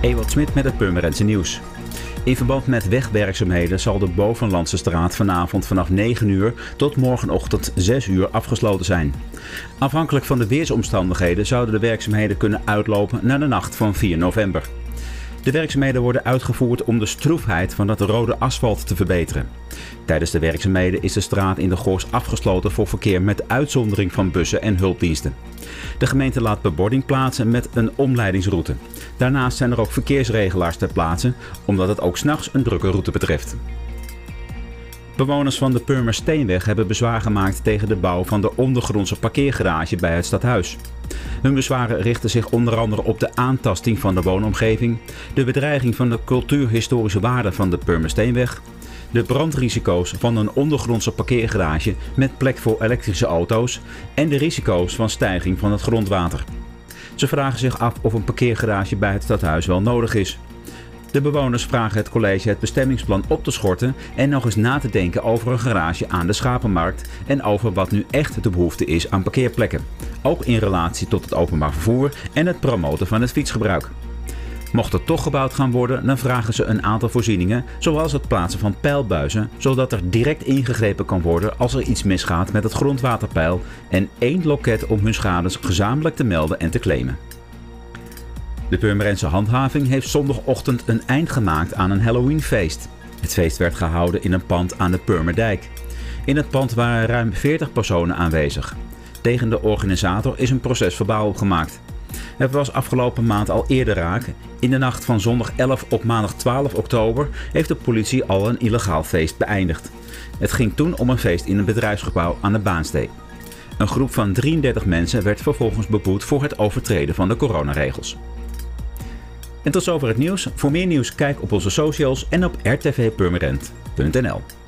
Ewald Smit met het Purmerendse nieuws. In verband met wegwerkzaamheden zal de Bovenlandse straat vanavond vanaf 9 uur tot morgenochtend 6 uur afgesloten zijn. Afhankelijk van de weersomstandigheden zouden de werkzaamheden kunnen uitlopen naar de nacht van 4 november. De werkzaamheden worden uitgevoerd om de stroefheid van het rode asfalt te verbeteren. Tijdens de werkzaamheden is de straat in de Goors afgesloten voor verkeer met uitzondering van bussen en hulpdiensten. De gemeente laat bebording plaatsen met een omleidingsroute. Daarnaast zijn er ook verkeersregelaars ter plaatse, omdat het ook s'nachts een drukke route betreft. Bewoners van de Purmer Steenweg hebben bezwaar gemaakt tegen de bouw van de ondergrondse parkeergarage bij het stadhuis. Hun bezwaren richten zich onder andere op de aantasting van de woonomgeving, de bedreiging van de cultuurhistorische waarde van de Purmer Steenweg, de brandrisico's van een ondergrondse parkeergarage met plek voor elektrische auto's en de risico's van stijging van het grondwater. Ze vragen zich af of een parkeergarage bij het stadhuis wel nodig is. De bewoners vragen het college het bestemmingsplan op te schorten en nog eens na te denken over een garage aan de Schapenmarkt en over wat nu echt de behoefte is aan parkeerplekken. Ook in relatie tot het openbaar vervoer en het promoten van het fietsgebruik. Mocht er toch gebouwd gaan worden, dan vragen ze een aantal voorzieningen, zoals het plaatsen van pijlbuizen, zodat er direct ingegrepen kan worden als er iets misgaat met het grondwaterpeil en één loket om hun schades gezamenlijk te melden en te claimen. De Purmerense handhaving heeft zondagochtend een eind gemaakt aan een Halloweenfeest. Het feest werd gehouden in een pand aan de Purmerdijk. In het pand waren ruim 40 personen aanwezig. Tegen de organisator is een procesverbaal gemaakt. Het was afgelopen maand al eerder raak. In de nacht van zondag 11 op maandag 12 oktober heeft de politie al een illegaal feest beëindigd. Het ging toen om een feest in een bedrijfsgebouw aan de Baansteek. Een groep van 33 mensen werd vervolgens beboet voor het overtreden van de coronaregels. En tot zover het nieuws. Voor meer nieuws kijk op onze socials en op rtvpurmerend.nl.